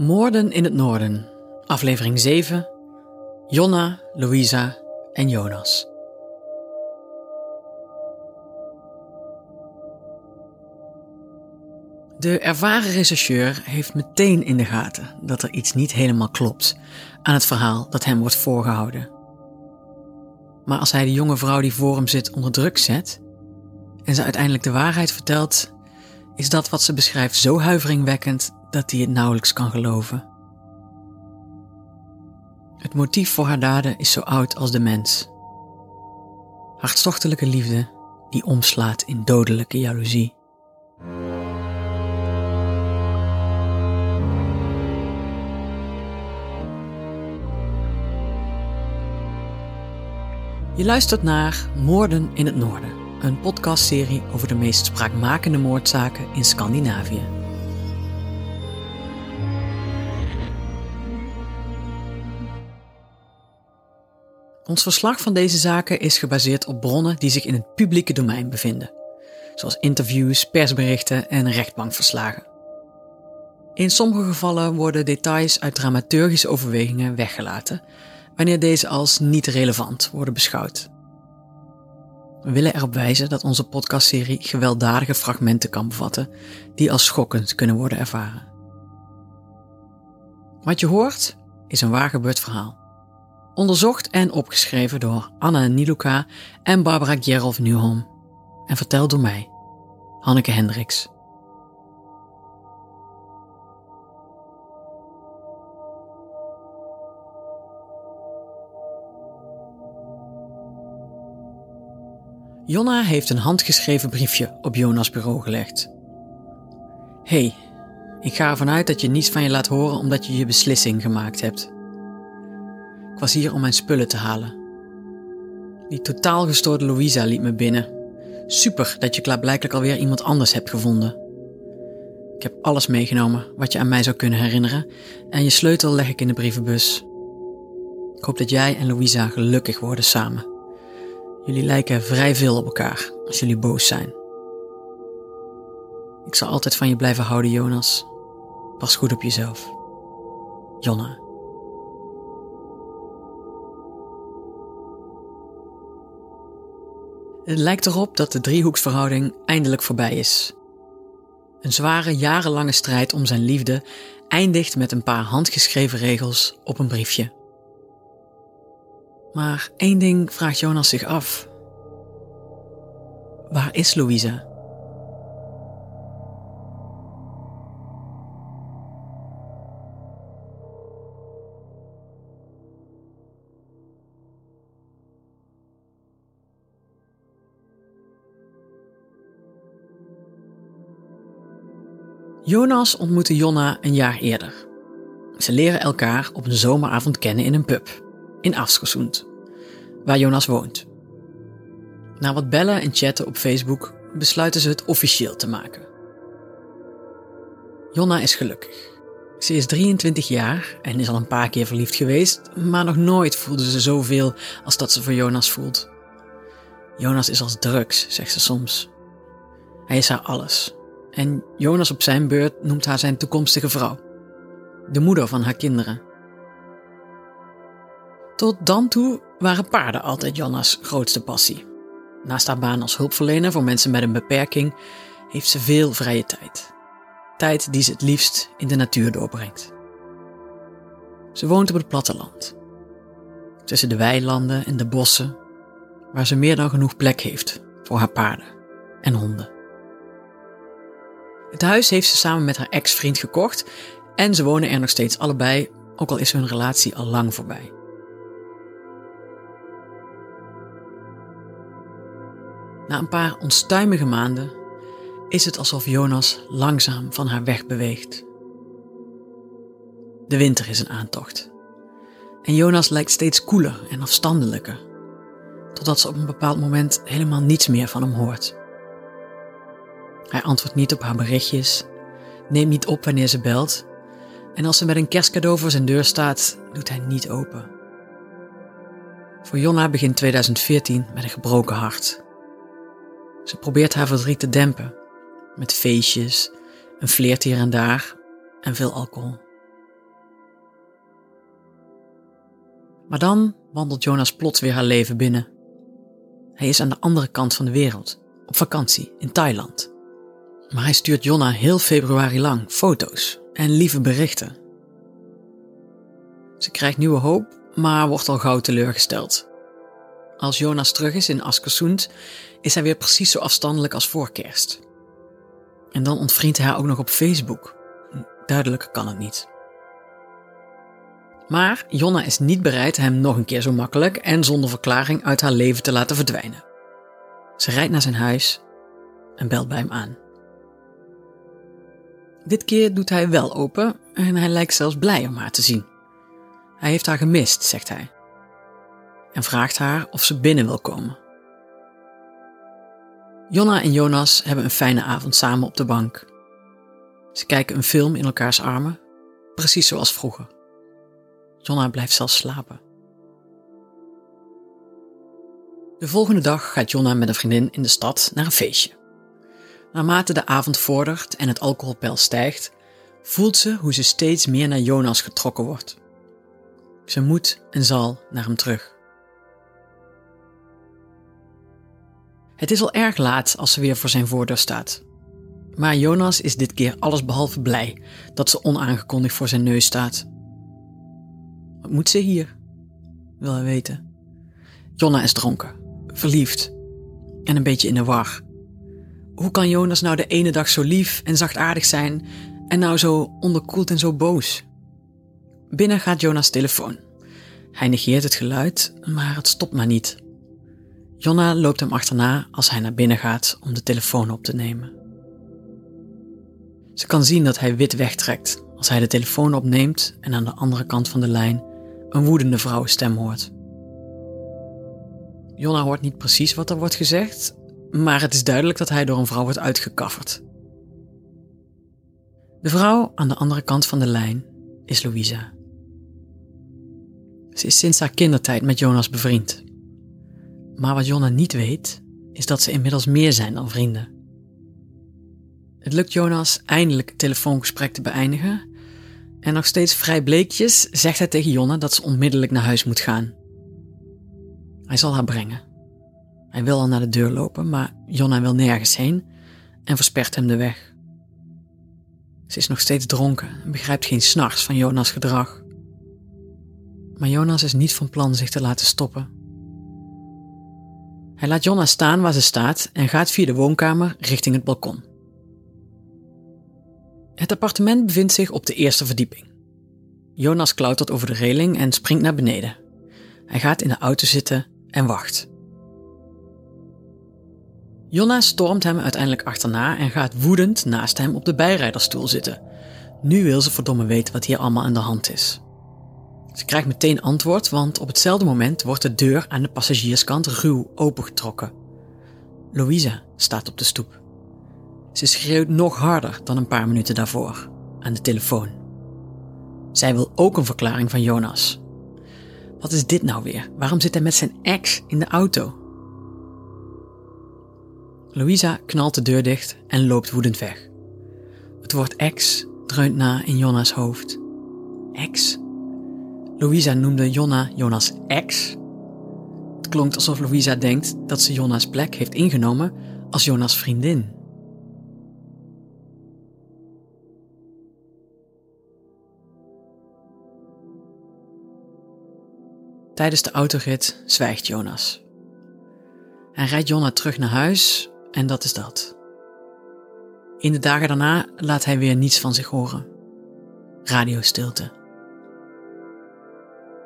Moorden in het Noorden, aflevering 7. Jonna, Louisa en Jonas. De ervaren rechercheur heeft meteen in de gaten dat er iets niet helemaal klopt aan het verhaal dat hem wordt voorgehouden. Maar als hij de jonge vrouw die voor hem zit onder druk zet en ze uiteindelijk de waarheid vertelt, is dat wat ze beschrijft zo huiveringwekkend dat hij het nauwelijks kan geloven. Het motief voor haar daden is zo oud als de mens. Hartstochtelijke liefde die omslaat in dodelijke jaloezie. Je luistert naar Moorden in het Noorden, een podcastserie over de meest spraakmakende moordzaken in Scandinavië. Ons verslag van deze zaken is gebaseerd op bronnen die zich in het publieke domein bevinden, zoals interviews, persberichten en rechtbankverslagen. In sommige gevallen worden details uit dramaturgische overwegingen weggelaten, wanneer deze als niet relevant worden beschouwd. We willen erop wijzen dat onze podcastserie gewelddadige fragmenten kan bevatten die als schokkend kunnen worden ervaren. Wat je hoort is een waar gebeurd verhaal. Onderzocht en opgeschreven door Anna Niluka en Barbara Gerolf Nieuwholm. En verteld door mij, Hanneke Hendricks. Jonna heeft een handgeschreven briefje op Jonas' bureau gelegd. hey, ik ga ervan uit dat je niets van je laat horen omdat je je beslissing gemaakt hebt. Was hier om mijn spullen te halen. Die totaal gestoorde Louisa liet me binnen. Super dat je klaarblijkelijk alweer iemand anders hebt gevonden. Ik heb alles meegenomen wat je aan mij zou kunnen herinneren en je sleutel leg ik in de brievenbus. Ik hoop dat jij en Louisa gelukkig worden samen. Jullie lijken vrij veel op elkaar als jullie boos zijn. Ik zal altijd van je blijven houden, Jonas. Pas goed op jezelf. Jonna. Het lijkt erop dat de driehoeksverhouding eindelijk voorbij is. Een zware, jarenlange strijd om zijn liefde eindigt met een paar handgeschreven regels op een briefje. Maar één ding vraagt Jonas zich af. Waar is Louisa? Jonas ontmoette Jonna een jaar eerder. Ze leren elkaar op een zomeravond kennen in een pub in Afskersund, waar Jonas woont. Na wat bellen en chatten op Facebook besluiten ze het officieel te maken. Jonna is gelukkig. Ze is 23 jaar en is al een paar keer verliefd geweest, maar nog nooit voelde ze zoveel als dat ze voor Jonas voelt. Jonas is als drugs, zegt ze soms. Hij is haar alles. En Jonas op zijn beurt noemt haar zijn toekomstige vrouw. De moeder van haar kinderen. Tot dan toe waren paarden altijd Jonas grootste passie. Naast haar baan als hulpverlener voor mensen met een beperking heeft ze veel vrije tijd. Tijd die ze het liefst in de natuur doorbrengt. Ze woont op het platteland. Tussen de weilanden en de bossen, waar ze meer dan genoeg plek heeft voor haar paarden en honden. Het huis heeft ze samen met haar ex-vriend gekocht en ze wonen er nog steeds allebei, ook al is hun relatie al lang voorbij. Na een paar onstuimige maanden is het alsof Jonas langzaam van haar weg beweegt. De winter is een aantocht. En Jonas lijkt steeds koeler en afstandelijker, totdat ze op een bepaald moment helemaal niets meer van hem hoort. Hij antwoordt niet op haar berichtjes, neemt niet op wanneer ze belt, en als ze met een kerstcadeau voor zijn deur staat, doet hij niet open. Voor Jonna begint 2014 met een gebroken hart. Ze probeert haar verdriet te dempen, met feestjes, een flirt hier en daar en veel alcohol. Maar dan wandelt Jonas plots weer haar leven binnen. Hij is aan de andere kant van de wereld, op vakantie in Thailand. Maar hij stuurt Jonna heel februari lang foto's en lieve berichten. Ze krijgt nieuwe hoop, maar wordt al gauw teleurgesteld. Als Jonas terug is in Askersund, is hij weer precies zo afstandelijk als voor kerst. En dan ontvriendt hij haar ook nog op Facebook. Duidelijk kan het niet. Maar Jonna is niet bereid hem nog een keer zo makkelijk en zonder verklaring uit haar leven te laten verdwijnen. Ze rijdt naar zijn huis en belt bij hem aan. Dit keer doet hij wel open en hij lijkt zelfs blij om haar te zien. Hij heeft haar gemist, zegt hij. En vraagt haar of ze binnen wil komen. Jonna en Jonas hebben een fijne avond samen op de bank. Ze kijken een film in elkaars armen, precies zoals vroeger. Jonna blijft zelfs slapen. De volgende dag gaat Jonna met een vriendin in de stad naar een feestje. Naarmate de avond vordert en het alcoholpeil stijgt, voelt ze hoe ze steeds meer naar Jonas getrokken wordt. Ze moet en zal naar hem terug. Het is al erg laat als ze weer voor zijn voordeur staat. Maar Jonas is dit keer allesbehalve blij dat ze onaangekondigd voor zijn neus staat. Wat moet ze hier? Wil hij weten. Jonna is dronken, verliefd en een beetje in de war. Hoe kan Jonas nou de ene dag zo lief en zachtaardig zijn en nou zo onderkoeld en zo boos? Binnen gaat Jonas' telefoon. Hij negeert het geluid, maar het stopt maar niet. Jonna loopt hem achterna als hij naar binnen gaat om de telefoon op te nemen. Ze kan zien dat hij wit wegtrekt als hij de telefoon opneemt en aan de andere kant van de lijn een woedende vrouwenstem hoort. Jonna hoort niet precies wat er wordt gezegd, maar het is duidelijk dat hij door een vrouw wordt uitgekafferd. De vrouw aan de andere kant van de lijn is Louisa. Ze is sinds haar kindertijd met Jonas bevriend. Maar wat Jonna niet weet, is dat ze inmiddels meer zijn dan vrienden. Het lukt Jonas eindelijk het telefoongesprek te beëindigen. En nog steeds vrij bleekjes zegt hij tegen Jonna dat ze onmiddellijk naar huis moet gaan. Hij zal haar brengen. Hij wil al naar de deur lopen, maar Jonna wil nergens heen en verspert hem de weg. Ze is nog steeds dronken en begrijpt geen s'nachts van Jonas' gedrag. Maar Jonas is niet van plan zich te laten stoppen. Hij laat Jonna staan waar ze staat en gaat via de woonkamer richting het balkon. Het appartement bevindt zich op de eerste verdieping. Jonas klautert over de reling en springt naar beneden. Hij gaat in de auto zitten en wacht. Jonna stormt hem uiteindelijk achterna en gaat woedend naast hem op de bijrijderstoel zitten. Nu wil ze verdomme weten wat hier allemaal aan de hand is. Ze krijgt meteen antwoord, want op hetzelfde moment wordt de deur aan de passagierskant ruw opengetrokken. Louisa staat op de stoep. Ze schreeuwt nog harder dan een paar minuten daarvoor, aan de telefoon. Zij wil ook een verklaring van Jonas. Wat is dit nou weer? Waarom zit hij met zijn ex in de auto? Louisa knalt de deur dicht en loopt woedend weg. Het woord ex dreunt na in Jonas hoofd. Ex? Louisa noemde Jonna Jonas ex. Het klonk alsof Louisa denkt dat ze Jonas plek heeft ingenomen als Jonas vriendin. Tijdens de autorit zwijgt Jonas. Hij rijdt Jonna terug naar huis en dat is dat. In de dagen daarna laat hij weer niets van zich horen. Radiostilte.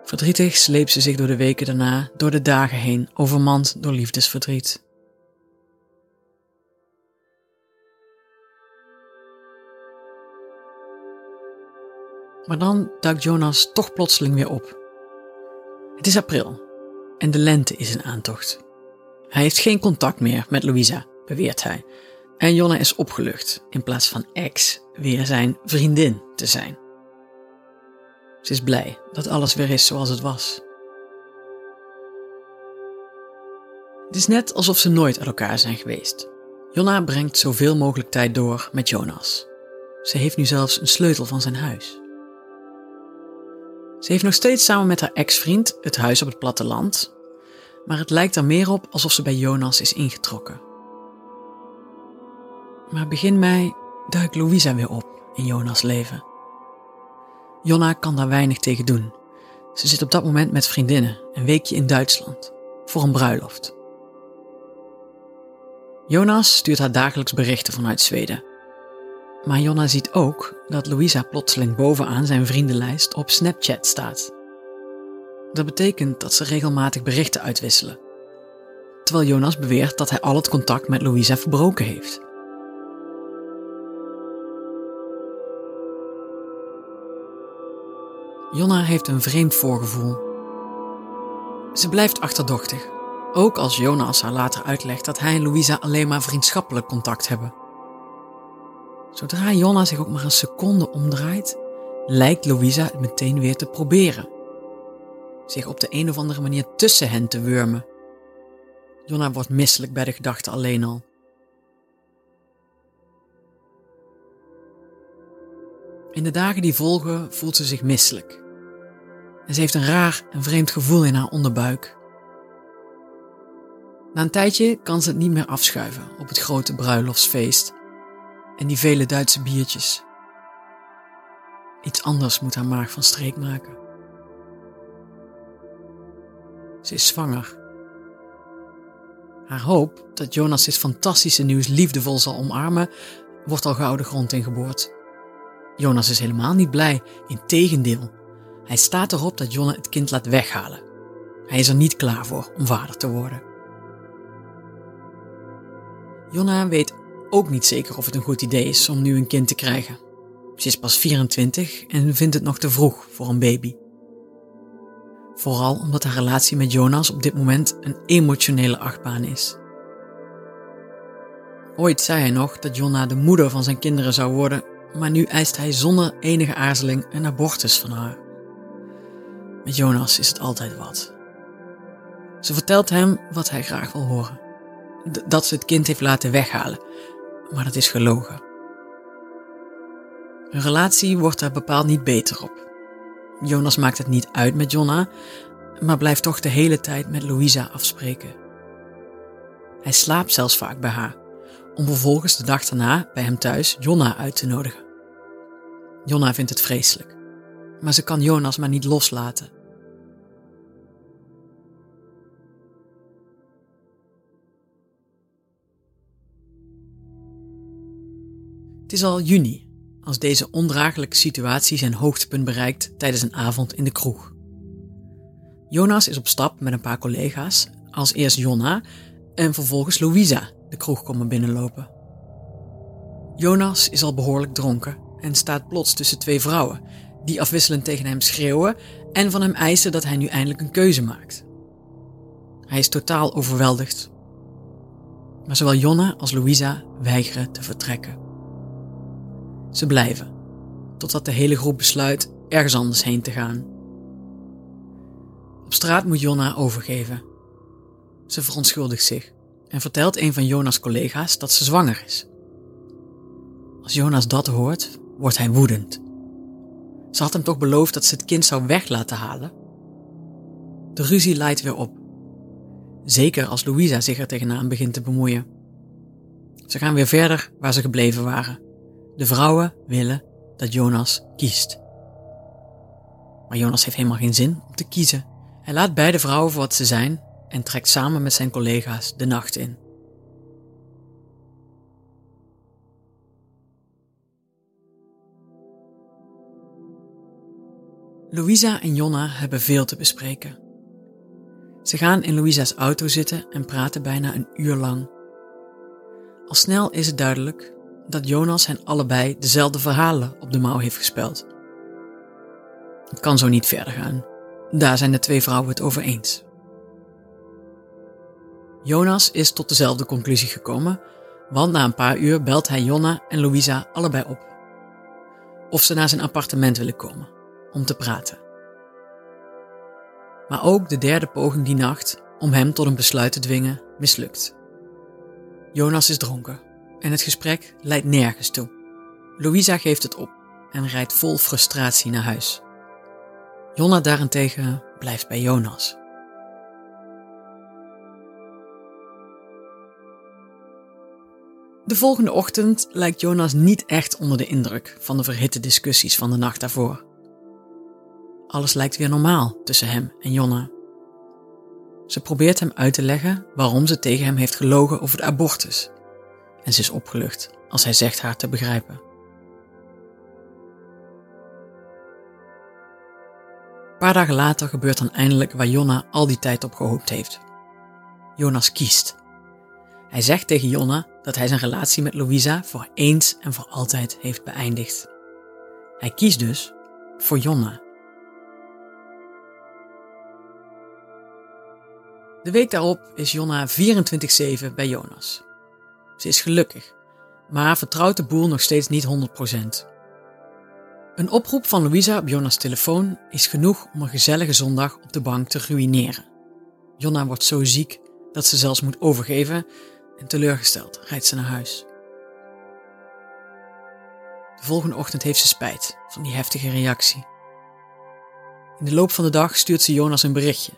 Verdrietig sleept ze zich door de weken daarna, door de dagen heen, overmand door liefdesverdriet. Maar dan duikt Jonas toch plotseling weer op. Het is april en de lente is in aantocht. Hij heeft geen contact meer met Louisa, beweert hij. En Jonna is opgelucht in plaats van ex weer zijn vriendin te zijn. Ze is blij dat alles weer is zoals het was. Het is net alsof ze nooit uit elkaar zijn geweest. Jonna brengt zoveel mogelijk tijd door met Jonas. Ze heeft nu zelfs een sleutel van zijn huis. Ze heeft nog steeds samen met haar ex-vriend het huis op het platteland, maar het lijkt er meer op alsof ze bij Jonas is ingetrokken. Maar begin mei duikt Louisa weer op in Jonas' leven. Jonna kan daar weinig tegen doen. Ze zit op dat moment met vriendinnen een weekje in Duitsland voor een bruiloft. Jonas stuurt haar dagelijks berichten vanuit Zweden. Maar Jonna ziet ook dat Louisa plotseling bovenaan zijn vriendenlijst op Snapchat staat. Dat betekent dat ze regelmatig berichten uitwisselen. Terwijl Jonas beweert dat hij al het contact met Louisa verbroken heeft. Jonna heeft een vreemd voorgevoel. Ze blijft achterdochtig, ook als Jonas haar later uitlegt dat hij en Louisa alleen maar vriendschappelijk contact hebben. Zodra Jonna zich ook maar een seconde omdraait, lijkt Louisa het meteen weer te proberen. Zich op de een of andere manier tussen hen te wurmen. Jonna wordt misselijk bij de gedachte alleen al. In de dagen die volgen voelt ze zich misselijk. En ze heeft een raar en vreemd gevoel in haar onderbuik. Na een tijdje kan ze het niet meer afschuiven op het grote bruiloftsfeest en die vele Duitse biertjes. Iets anders moet haar maag van streek maken. Ze is zwanger. Haar hoop dat Jonas dit fantastische nieuws liefdevol zal omarmen, wordt al gouden grond ingeboord. Jonas is helemaal niet blij, integendeel. Hij staat erop dat Jonne het kind laat weghalen. Hij is er niet klaar voor om vader te worden. Jonna weet ook niet zeker of het een goed idee is om nu een kind te krijgen. Ze is pas 24 en vindt het nog te vroeg voor een baby. Vooral omdat haar relatie met Jonas op dit moment een emotionele achtbaan is. Ooit zei hij nog dat Jonna de moeder van zijn kinderen zou worden, maar nu eist hij zonder enige aarzeling een abortus van haar. Met Jonas is het altijd wat. Ze vertelt hem wat hij graag wil horen: dat ze het kind heeft laten weghalen, maar dat is gelogen. Hun relatie wordt daar bepaald niet beter op. Jonas maakt het niet uit met Jonna, maar blijft toch de hele tijd met Louisa afspreken. Hij slaapt zelfs vaak bij haar, om vervolgens de dag daarna bij hem thuis Jonna uit te nodigen. Jonna vindt het vreselijk, maar ze kan Jonas maar niet loslaten. Het is al juni als deze ondraaglijke situatie zijn hoogtepunt bereikt tijdens een avond in de kroeg. Jonas is op stap met een paar collega's, als eerst Jonna en vervolgens Louisa de kroeg komen binnenlopen. Jonas is al behoorlijk dronken en staat plots tussen twee vrouwen, die afwisselend tegen hem schreeuwen en van hem eisen dat hij nu eindelijk een keuze maakt. Hij is totaal overweldigd. Maar zowel Jonna als Louisa weigeren te vertrekken. Ze blijven, totdat de hele groep besluit ergens anders heen te gaan. Op straat moet Jonna overgeven. Ze verontschuldigt zich en vertelt een van Jonas' collega's dat ze zwanger is. Als Jonas dat hoort, wordt hij woedend. Ze had hem toch beloofd dat ze het kind zou weg laten halen? De ruzie leidt weer op. Zeker als Louisa zich er tegenaan begint te bemoeien. Ze gaan weer verder waar ze gebleven waren. De vrouwen willen dat Jonas kiest. Maar Jonas heeft helemaal geen zin om te kiezen. Hij laat beide vrouwen voor wat ze zijn en trekt samen met zijn collega's de nacht in. Louisa en Jonna hebben veel te bespreken. Ze gaan in Louisa's auto zitten en praten bijna een uur lang. Al snel is het duidelijk dat Jonas hen allebei dezelfde verhalen op de mouw heeft gespeld. Het kan zo niet verder gaan. Daar zijn de twee vrouwen het over eens. Jonas is tot dezelfde conclusie gekomen, want na een paar uur belt hij Jonna en Louisa allebei op. Of ze naar zijn appartement willen komen, om te praten. Maar ook de derde poging die nacht, om hem tot een besluit te dwingen, mislukt. Jonas is dronken en het gesprek leidt nergens toe. Louisa geeft het op en rijdt vol frustratie naar huis. Jonna daarentegen blijft bij Jonas. De volgende ochtend lijkt Jonas niet echt onder de indruk van de verhitte discussies van de nacht daarvoor. Alles lijkt weer normaal tussen hem en Jonna. Ze probeert hem uit te leggen waarom ze tegen hem heeft gelogen over de abortus. En ze is opgelucht als hij zegt haar te begrijpen. Een paar dagen later gebeurt dan eindelijk waar Jonna al die tijd op gehoopt heeft. Jonas kiest. Hij zegt tegen Jonna dat hij zijn relatie met Louisa voor eens en voor altijd heeft beëindigd. Hij kiest dus voor Jonna. De week daarop is Jonna 24-7 bij Jonas. Ze is gelukkig, maar vertrouwt de boel nog steeds niet 100%. Een oproep van Louisa op Jonas' telefoon is genoeg om een gezellige zondag op de bank te ruïneren. Jonna wordt zo ziek dat ze zelfs moet overgeven en teleurgesteld rijdt ze naar huis. De volgende ochtend heeft ze spijt van die heftige reactie. In de loop van de dag stuurt ze Jonas een berichtje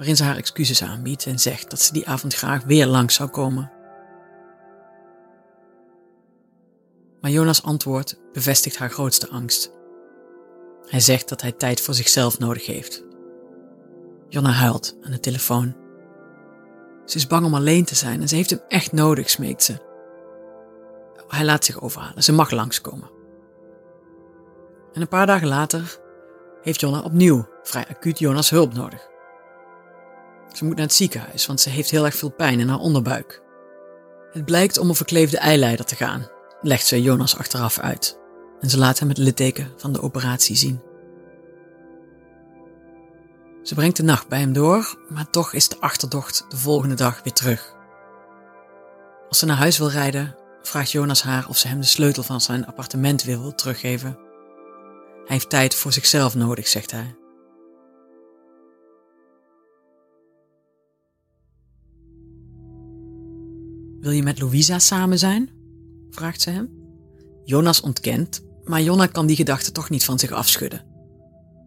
waarin ze haar excuses aanbiedt en zegt dat ze die avond graag weer langs zou komen. Maar Jonas' antwoord bevestigt haar grootste angst. Hij zegt dat hij tijd voor zichzelf nodig heeft. Jonna huilt aan de telefoon. Ze is bang om alleen te zijn en ze heeft hem echt nodig, smeekt ze. Hij laat zich overhalen, ze mag langskomen. En een paar dagen later heeft Jonna opnieuw vrij acuut Jonas hulp nodig. Ze moet naar het ziekenhuis, want ze heeft heel erg veel pijn in haar onderbuik. Het blijkt om een verkleefde eileider te gaan, legt ze Jonas achteraf uit. En ze laat hem het litteken van de operatie zien. Ze brengt de nacht bij hem door, maar toch is de achterdocht de volgende dag weer terug. Als ze naar huis wil rijden, vraagt Jonas haar of ze hem de sleutel van zijn appartement weer wil teruggeven. Hij heeft tijd voor zichzelf nodig, zegt hij. Wil je met Louisa samen zijn? vraagt ze hem. Jonas ontkent, maar Jonna kan die gedachte toch niet van zich afschudden.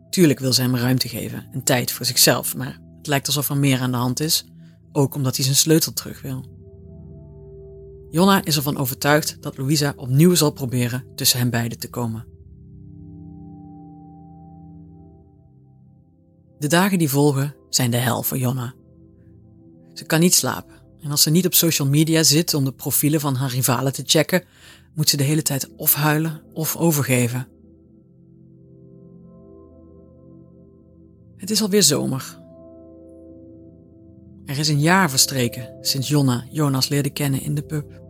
Tuurlijk wil ze hem ruimte geven en tijd voor zichzelf, maar het lijkt alsof er meer aan de hand is, ook omdat hij zijn sleutel terug wil. Jonna is ervan overtuigd dat Louisa opnieuw zal proberen tussen hen beiden te komen. De dagen die volgen zijn de hel voor Jonna. Ze kan niet slapen en als ze niet op social media zit om de profielen van haar rivalen te checken, moet ze de hele tijd of huilen of overgeven. Het is alweer zomer. Er is een jaar verstreken sinds Jonna Jonas leerde kennen in de pub.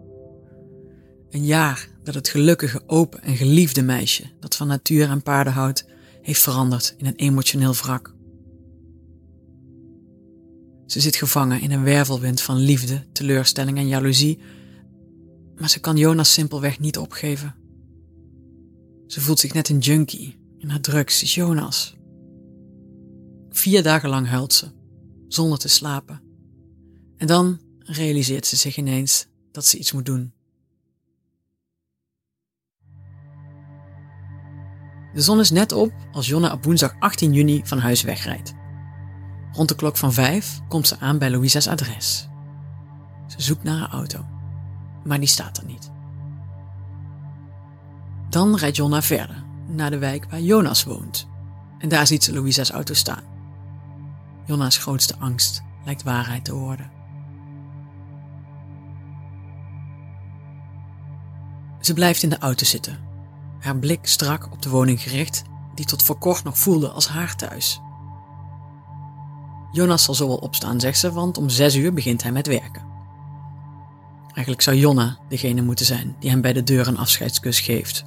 Een jaar dat het gelukkige, open en geliefde meisje dat van natuur en paarden houdt, heeft veranderd in een emotioneel wrak. Ze zit gevangen in een wervelwind van liefde, teleurstelling en jaloezie, maar ze kan Jonas simpelweg niet opgeven. Ze voelt zich net een junkie en haar drugs is Jonas. Vier dagen lang huilt ze, zonder te slapen. En dan realiseert ze zich ineens dat ze iets moet doen. De zon is net op als Jonna op woensdag 18 juni van huis wegrijdt. Rond de klok van vijf komt ze aan bij Louisa's adres. Ze zoekt naar haar auto, maar die staat er niet. Dan rijdt Jonna verder, naar de wijk waar Jonas woont. En daar ziet ze Louisa's auto staan. Jonna's grootste angst lijkt waarheid te worden. Ze blijft in de auto zitten, haar blik strak op de woning gericht, die tot voor kort nog voelde als haar thuis. Jonas zal zo wel opstaan, zegt ze, want om zes uur begint hij met werken. Eigenlijk zou Jonna degene moeten zijn die hem bij de deur een afscheidskus geeft.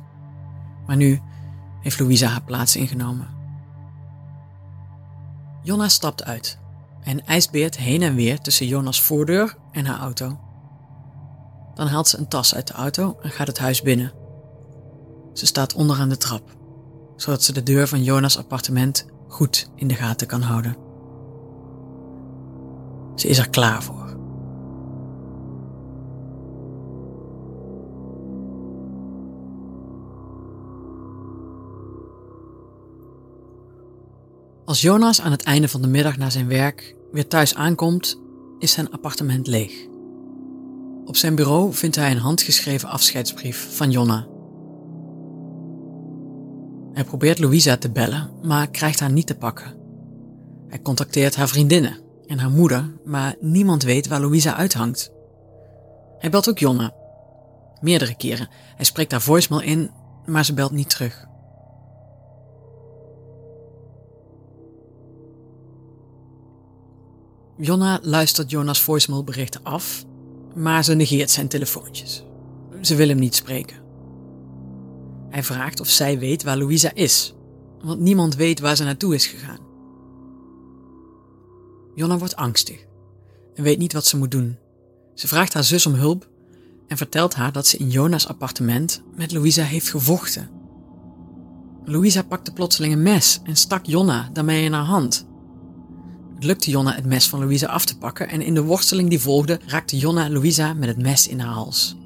Maar nu heeft Louisa haar plaats ingenomen. Jonna stapt uit en ijsbeert heen en weer tussen Jonas' voordeur en haar auto. Dan haalt ze een tas uit de auto en gaat het huis binnen. Ze staat onderaan de trap, zodat ze de deur van Jonas' appartement goed in de gaten kan houden. Ze is er klaar voor. Als Jonas aan het einde van de middag na zijn werk weer thuis aankomt, is zijn appartement leeg. Op zijn bureau vindt hij een handgeschreven afscheidsbrief van Jonna. Hij probeert Louisa te bellen, maar krijgt haar niet te pakken. Hij contacteert haar vriendinnen en haar moeder, maar niemand weet waar Louisa uithangt. Hij belt ook Jonna. Meerdere keren. Hij spreekt haar voicemail in, maar ze belt niet terug. Jonna luistert Jonas voicemailberichten af, maar ze negeert zijn telefoontjes. Ze wil hem niet spreken. Hij vraagt of zij weet waar Louisa is, want niemand weet waar ze naartoe is gegaan. Jonna wordt angstig en weet niet wat ze moet doen. Ze vraagt haar zus om hulp en vertelt haar dat ze in Jonas' appartement met Louisa heeft gevochten. Louisa pakte plotseling een mes en stak Jonna daarmee in haar hand. Het lukte Jonna het mes van Louisa af te pakken en in de worsteling die volgde raakte Jonna Louisa met het mes in haar hals.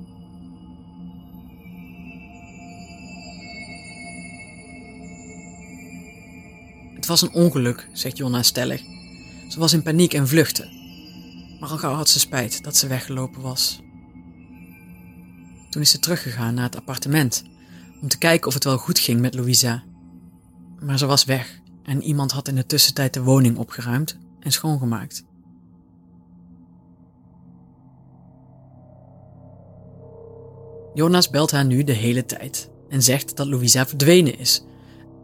Het was een ongeluk, zegt Jonna stellig. Ze was in paniek en vluchtte. Maar al gauw had ze spijt dat ze weggelopen was. Toen is ze teruggegaan naar het appartement om te kijken of het wel goed ging met Louisa. Maar ze was weg en iemand had in de tussentijd de woning opgeruimd en schoongemaakt. Jonas belt haar nu de hele tijd en zegt dat Louisa verdwenen is.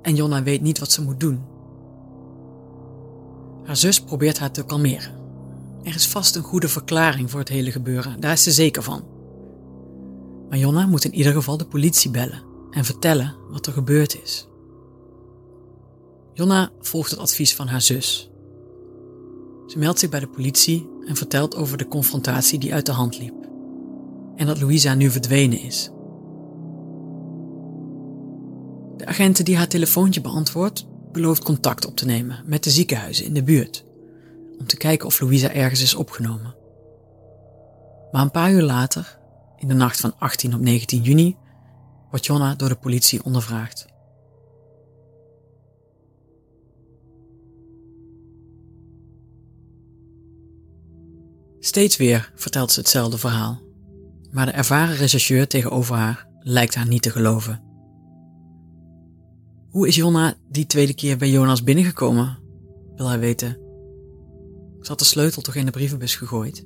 En Jonna weet niet wat ze moet doen. Haar zus probeert haar te kalmeren. Er is vast een goede verklaring voor het hele gebeuren, daar is ze zeker van. Maar Jonna moet in ieder geval de politie bellen en vertellen wat er gebeurd is. Jonna volgt het advies van haar zus. Ze meldt zich bij de politie en vertelt over de confrontatie die uit de hand liep. En dat Louisa nu verdwenen is. De agenten die haar telefoontje beantwoordt, belooft contact op te nemen met de ziekenhuizen in de buurt. Om te kijken of Louisa ergens is opgenomen. Maar een paar uur later, in de nacht van 18 op 19 juni, wordt Jonna door de politie ondervraagd. Steeds weer vertelt ze hetzelfde verhaal, maar de ervaren rechercheur tegenover haar lijkt haar niet te geloven. Hoe is Jonna die tweede keer bij Jonas binnengekomen? Wil hij weten. Ze had de sleutel toch in de brievenbus gegooid?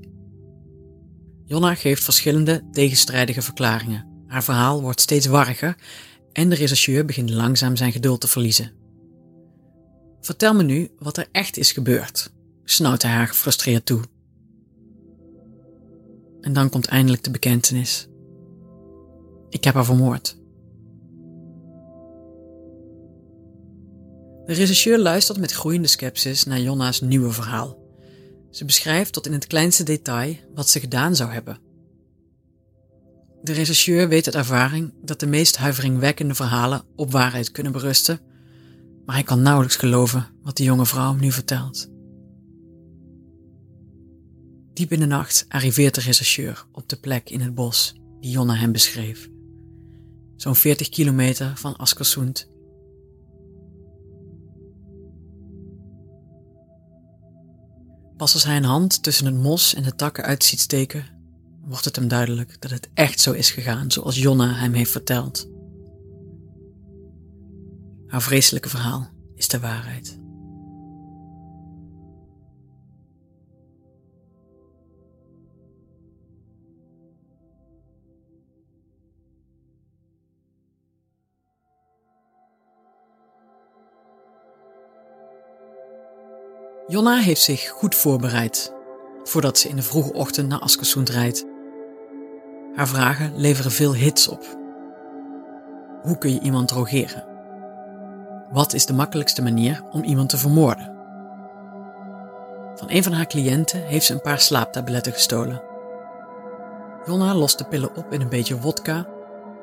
Jonna geeft verschillende tegenstrijdige verklaringen. Haar verhaal wordt steeds warriger en de rechercheur begint langzaam zijn geduld te verliezen. Vertel me nu wat er echt is gebeurd, snauwt hij haar gefrustreerd toe. En dan komt eindelijk de bekentenis. Ik heb haar vermoord. De rechercheur luistert met groeiende sceptisch naar Jonna's nieuwe verhaal. Ze beschrijft tot in het kleinste detail wat ze gedaan zou hebben. De rechercheur weet uit ervaring dat de meest huiveringwekkende verhalen op waarheid kunnen berusten, maar hij kan nauwelijks geloven wat de jonge vrouw hem nu vertelt. Diep in de nacht arriveert de rechercheur op de plek in het bos die Jonna hem beschreef. Zo'n 40 kilometer van Askersund. Pas als hij een hand tussen het mos en de takken uit ziet steken, wordt het hem duidelijk dat het echt zo is gegaan zoals Jonna hem heeft verteld. Haar vreselijke verhaal is de waarheid. Jonna heeft zich goed voorbereid voordat ze in de vroege ochtend naar Askersund rijdt. Haar vragen leveren veel hits op. Hoe kun je iemand drogeren? Wat is de makkelijkste manier om iemand te vermoorden? Van een van haar cliënten heeft ze een paar slaaptabletten gestolen. Jonna lost de pillen op in een beetje wodka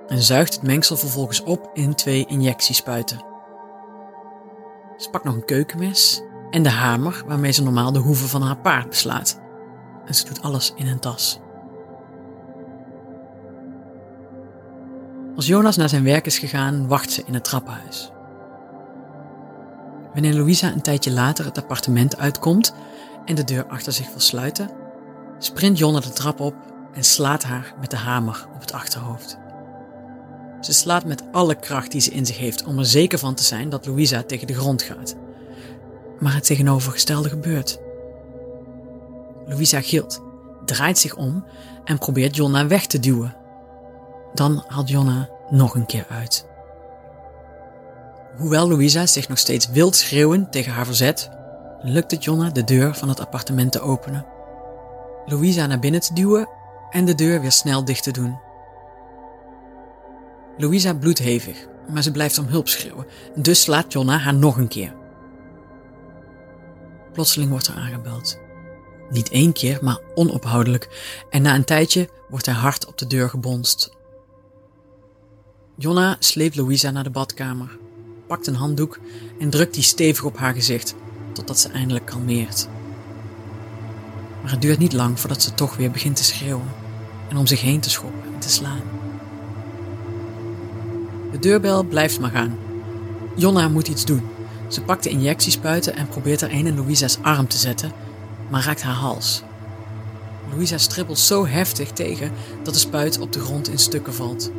en zuigt het mengsel vervolgens op in twee injectiespuiten. Ze pakt nog een keukenmes en de hamer waarmee ze normaal de hoeven van haar paard beslaat. En ze doet alles in een tas. Als Jonas naar zijn werk is gegaan, wacht ze in het trappenhuis. Wanneer Louisa een tijdje later het appartement uitkomt en de deur achter zich wil sluiten, sprint Jonna de trap op en slaat haar met de hamer op het achterhoofd. Ze slaat met alle kracht die ze in zich heeft om er zeker van te zijn dat Louisa tegen de grond gaat. Maar het tegenovergestelde gebeurt. Louisa gilt, draait zich om en probeert Jonna weg te duwen. Dan haalt Jonna nog een keer uit. Hoewel Louisa zich nog steeds wild schreeuwend tegen haar verzet, lukt het Jonna de deur van het appartement te openen. Louisa naar binnen te duwen en de deur weer snel dicht te doen. Louisa bloedt hevig, maar ze blijft om hulp schreeuwen, dus slaat Jonna haar nog een keer. Plotseling wordt er aangebeld. Niet één keer, maar onophoudelijk, en na een tijdje wordt hij hard op de deur gebonst. Jonna sleept Louisa naar de badkamer, pakt een handdoek en drukt die stevig op haar gezicht, totdat ze eindelijk kalmeert. Maar het duurt niet lang voordat ze toch weer begint te schreeuwen en om zich heen te schoppen en te slaan. De deurbel blijft maar gaan. Jonna moet iets doen. Ze pakt de injectiespuiten en probeert er een in Louisa's arm te zetten, maar raakt haar hals. Louisa stribbelt zo heftig tegen dat de spuit op de grond in stukken valt.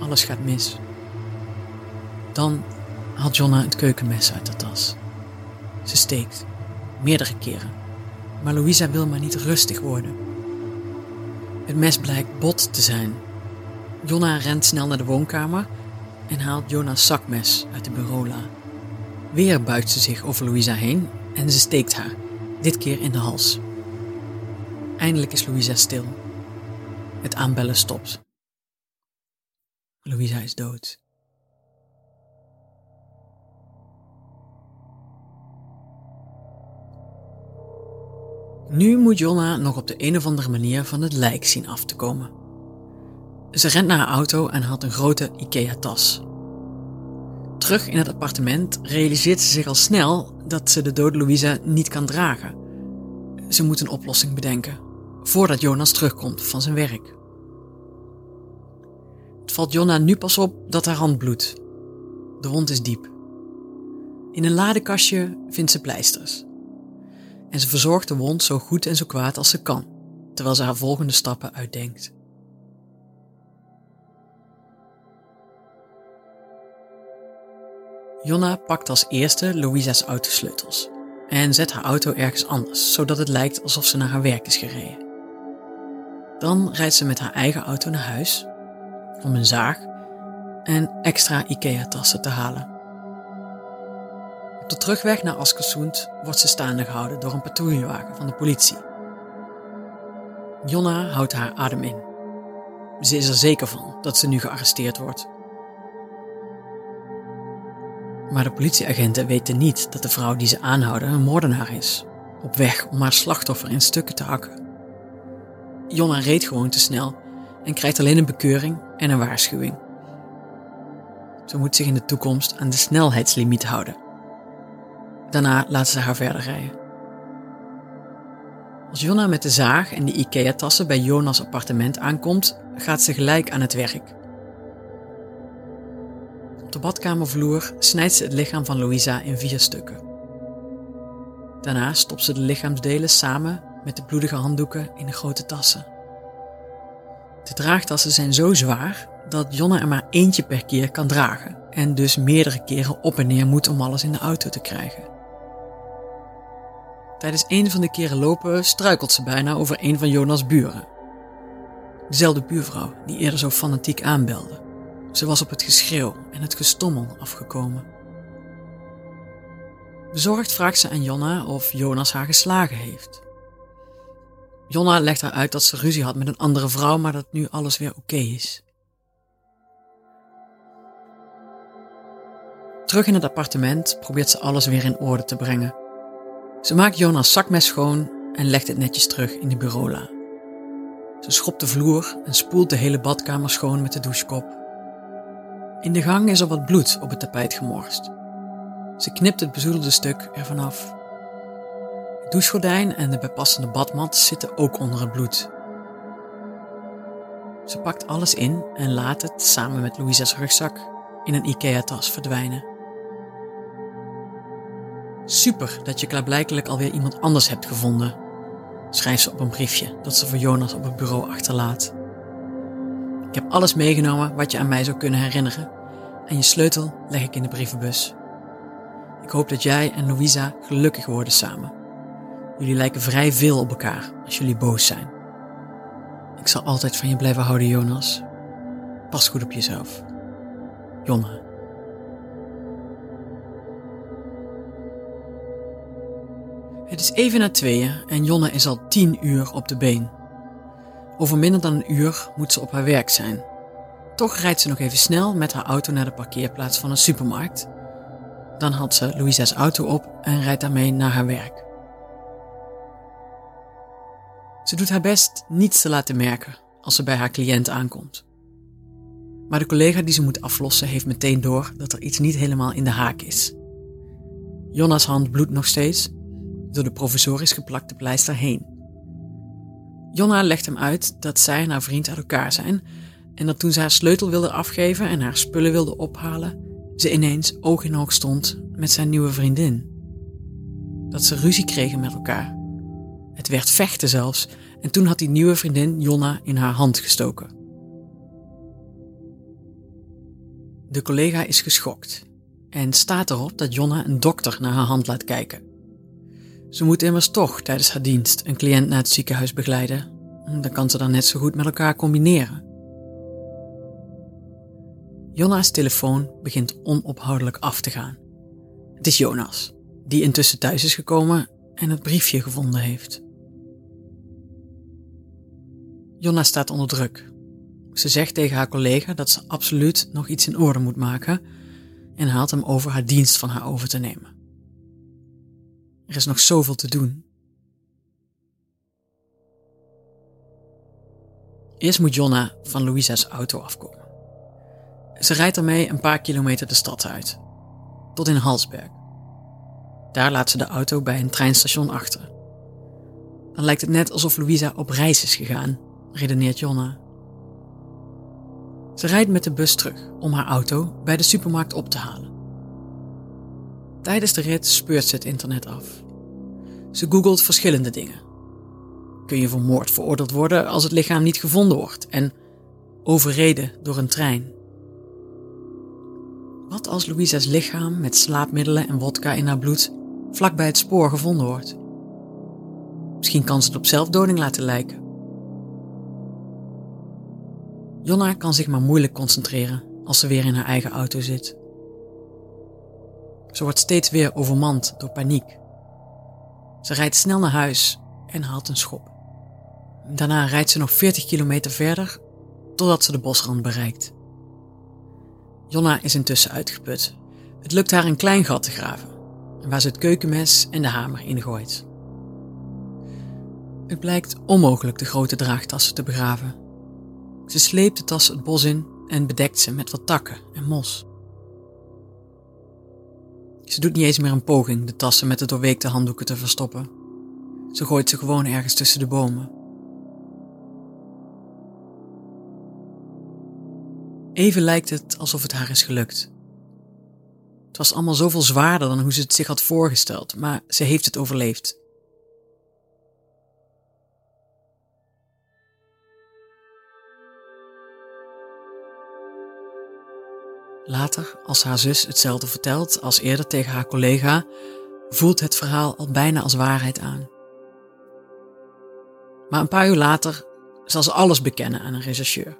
Alles gaat mis. Dan haalt Jonna het keukenmes uit de tas. Ze steekt, meerdere keren. Maar Louisa wil maar niet rustig worden. Het mes blijkt bot te zijn. Jonna rent snel naar de woonkamer en haalt Jona's zakmes uit de bureaula. Weer buigt ze zich over Louisa heen en ze steekt haar, dit keer in de hals. Eindelijk is Louisa stil. Het aanbellen stopt. Louisa is dood. Nu moet Jonna nog op de een of andere manier van het lijk zien af te komen. Ze rent naar haar auto en haalt een grote IKEA-tas. Terug in het appartement realiseert ze zich al snel dat ze de dode Louisa niet kan dragen. Ze moet een oplossing bedenken, voordat Jonas terugkomt van zijn werk. Het valt Jonna nu pas op dat haar hand bloedt. De wond is diep. In een ladekastje vindt ze pleisters. En ze verzorgt de wond zo goed en zo kwaad als ze kan, terwijl ze haar volgende stappen uitdenkt. Jonna pakt als eerste Louisa's autosleutels en zet haar auto ergens anders, zodat het lijkt alsof ze naar haar werk is gereden. Dan rijdt ze met haar eigen auto naar huis om een zaag en extra IKEA-tassen te halen. Op de terugweg naar Askersund wordt ze staande gehouden door een patrouillewagen van de politie. Jonna houdt haar adem in. Ze is er zeker van dat ze nu gearresteerd wordt. Maar de politieagenten weten niet dat de vrouw die ze aanhouden een moordenaar is, op weg om haar slachtoffer in stukken te hakken. Jonna reed gewoon te snel en krijgt alleen een bekeuring en een waarschuwing. Ze moet zich in de toekomst aan de snelheidslimiet houden. Daarna laten ze haar verder rijden. Als Jonna met de zaag en de IKEA-tassen bij Jonas appartement aankomt, gaat ze gelijk aan het werk. Op de badkamervloer snijdt ze het lichaam van Louisa in vier stukken. Daarna stopt ze de lichaamsdelen samen met de bloedige handdoeken in de grote tassen. De draagtassen zijn zo zwaar dat Jonne er maar eentje per keer kan dragen en dus meerdere keren op en neer moet om alles in de auto te krijgen. Tijdens een van de keren lopen struikelt ze bijna over een van Jonas' buren. Dezelfde buurvrouw die eerder zo fanatiek aanbelde. Ze was op het geschreeuw en het gestommel afgekomen. Bezorgd vraagt ze aan Jonna of Jonas haar geslagen heeft. Jonna legt haar uit dat ze ruzie had met een andere vrouw, maar dat nu alles weer oké is. Terug in het appartement probeert ze alles weer in orde te brengen. Ze maakt Jonas zakmes schoon en legt het netjes terug in de bureaula. Ze schopt de vloer en spoelt de hele badkamer schoon met de douchekop. In de gang is er wat bloed op het tapijt gemorst. Ze knipt het bezoedelde stuk ervan af. Het douchegordijn en de bijpassende badmat zitten ook onder het bloed. Ze pakt alles in en laat het, samen met Louisa's rugzak, in een IKEA-tas verdwijnen. Super dat je klaarblijkelijk alweer iemand anders hebt gevonden, schrijft ze op een briefje dat ze voor Jonas op het bureau achterlaat. Ik heb alles meegenomen wat je aan mij zou kunnen herinneren en je sleutel leg ik in de brievenbus. Ik hoop dat jij en Louisa gelukkig worden samen. Jullie lijken vrij veel op elkaar als jullie boos zijn. Ik zal altijd van je blijven houden, Jonas. Pas goed op jezelf. Jonna. Het is even na tweeën en Jonne is al tien uur op de been. Over minder dan een uur moet ze op haar werk zijn. Toch rijdt ze nog even snel met haar auto naar de parkeerplaats van een supermarkt. Dan haalt ze Louisa's auto op en rijdt daarmee naar haar werk. Ze doet haar best niets te laten merken als ze bij haar cliënt aankomt. Maar de collega die ze moet aflossen heeft meteen door dat er iets niet helemaal in de haak is. Jonna's hand bloedt nog steeds door de provisorisch geplakte pleister heen. Jonna legt hem uit dat zij en haar vriend uit elkaar zijn en dat toen ze haar sleutel wilde afgeven en haar spullen wilde ophalen, ze ineens oog in oog stond met zijn nieuwe vriendin. Dat ze ruzie kregen met elkaar. Het werd vechten zelfs en toen had die nieuwe vriendin Jonna in haar hand gestoken. De collega is geschokt en staat erop dat Jonna een dokter naar haar hand laat kijken. Ze moet immers toch tijdens haar dienst een cliënt naar het ziekenhuis begeleiden. Dan kan ze dan net zo goed met elkaar combineren. Jonna's telefoon begint onophoudelijk af te gaan. Het is Jonas, die intussen thuis is gekomen en het briefje gevonden heeft. Jonna staat onder druk. Ze zegt tegen haar collega dat ze absoluut nog iets in orde moet maken en haalt hem over haar dienst van haar over te nemen. Er is nog zoveel te doen. Eerst moet Jonna van Louisa's auto afkomen. Ze rijdt ermee een paar kilometer de stad uit, tot in Halsberg. Daar laat ze de auto bij een treinstation achter. Dan lijkt het net alsof Louisa op reis is gegaan, redeneert Jonna. Ze rijdt met de bus terug om haar auto bij de supermarkt op te halen. Tijdens de rit speurt ze het internet af. Ze googelt verschillende dingen. Kun je voor moord veroordeeld worden als het lichaam niet gevonden wordt en overreden door een trein? Wat als Louisa's lichaam met slaapmiddelen en wodka in haar bloed vlak bij het spoor gevonden wordt? Misschien kan ze het op zelfdoding laten lijken. Jonna kan zich maar moeilijk concentreren als ze weer in haar eigen auto zit. Ze wordt steeds weer overmand door paniek. Ze rijdt snel naar huis en haalt een schop. Daarna rijdt ze nog 40 kilometer verder totdat ze de bosrand bereikt. Jonna is intussen uitgeput. Het lukt haar een klein gat te graven, waar ze het keukenmes en de hamer ingooit. Het blijkt onmogelijk de grote draagtassen te begraven. Ze sleept de tassen het bos in en bedekt ze met wat takken en mos. Ze doet niet eens meer een poging de tassen met de doorweekte handdoeken te verstoppen. Ze gooit ze gewoon ergens tussen de bomen. Even lijkt het alsof het haar is gelukt. Het was allemaal zoveel zwaarder dan hoe ze het zich had voorgesteld, maar ze heeft het overleefd. Later, als haar zus hetzelfde vertelt als eerder tegen haar collega, voelt het verhaal al bijna als waarheid aan. Maar een paar uur later zal ze alles bekennen aan een rechercheur.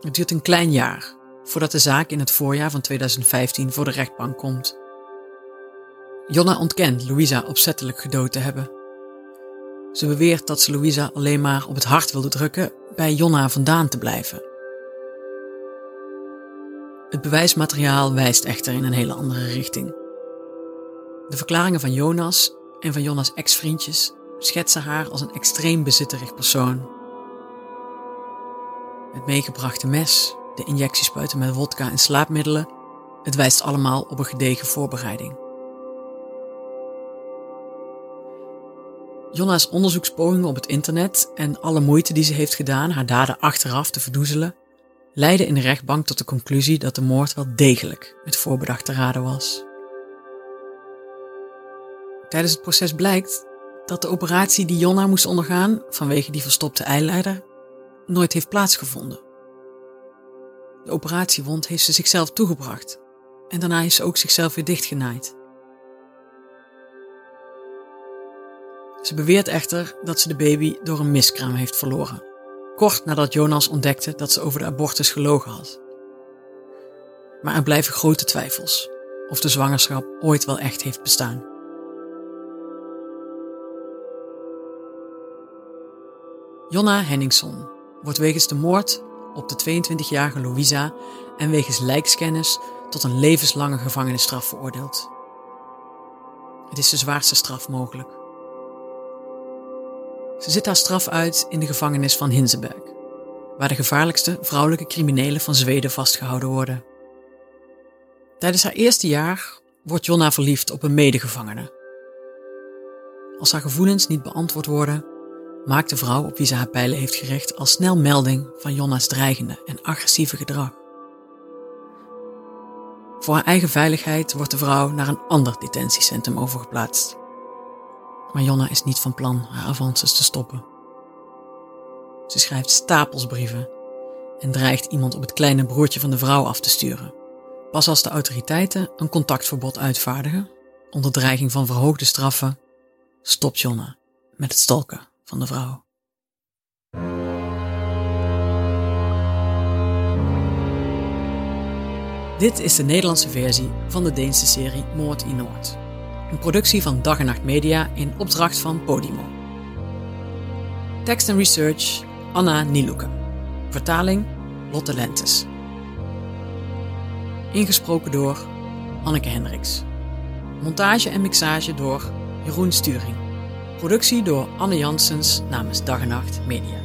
Het duurt een klein jaar voordat de zaak in het voorjaar van 2015 voor de rechtbank komt. Jonna ontkent Louisa opzettelijk gedood te hebben. Ze beweert dat ze Louisa alleen maar op het hart wilde drukken bij Jonna vandaan te blijven. Het bewijsmateriaal wijst echter in een hele andere richting. De verklaringen van Jonas en van Jonna's ex-vriendjes schetsen haar als een extreem bezitterig persoon. Het meegebrachte mes, de injectiespuiten met wodka en slaapmiddelen, het wijst allemaal op een gedegen voorbereiding. Jonna's onderzoekspogingen op het internet en alle moeite die ze heeft gedaan haar daden achteraf te verdoezelen, leidden in de rechtbank tot de conclusie dat de moord wel degelijk met voorbedacht te raden was. Tijdens het proces blijkt dat de operatie die Jonna moest ondergaan vanwege die verstopte eileider nooit heeft plaatsgevonden. De operatiewond heeft ze zichzelf toegebracht en daarna is ze ook zichzelf weer dichtgenaaid. Ze beweert echter dat ze de baby door een miskraam heeft verloren, kort nadat Jonas ontdekte dat ze over de abortus gelogen had. Maar er blijven grote twijfels of de zwangerschap ooit wel echt heeft bestaan. Jonna Henningson wordt wegens de moord op de 22-jarige Louisa en wegens lijkskennis tot een levenslange gevangenisstraf veroordeeld. Het is de zwaarste straf mogelijk. Ze zit haar straf uit in de gevangenis van Hinzenberg, waar de gevaarlijkste vrouwelijke criminelen van Zweden vastgehouden worden. Tijdens haar eerste jaar wordt Jonna verliefd op een medegevangene. Als haar gevoelens niet beantwoord worden, maakt de vrouw op wie ze haar pijlen heeft gericht al snel melding van Jonna's dreigende en agressieve gedrag. Voor haar eigen veiligheid wordt de vrouw naar een ander detentiecentrum overgeplaatst. Maar Jonna is niet van plan haar avances te stoppen. Ze schrijft stapels brieven en dreigt iemand op het kleine broertje van de vrouw af te sturen. Pas als de autoriteiten een contactverbod uitvaardigen, onder dreiging van verhoogde straffen, stopt Jonna met het stalken van de vrouw. Dit is de Nederlandse versie van de Deense serie Moord in Noord. Een productie van Dag en Nacht Media in opdracht van Podimo. Tekst en research Anna Nieluke. Vertaling Lotte Lentes. Ingesproken door Anneke Hendricks. Montage en mixage door Jeroen Sturing. Productie door Anne Janssens namens Dag en Nacht Media.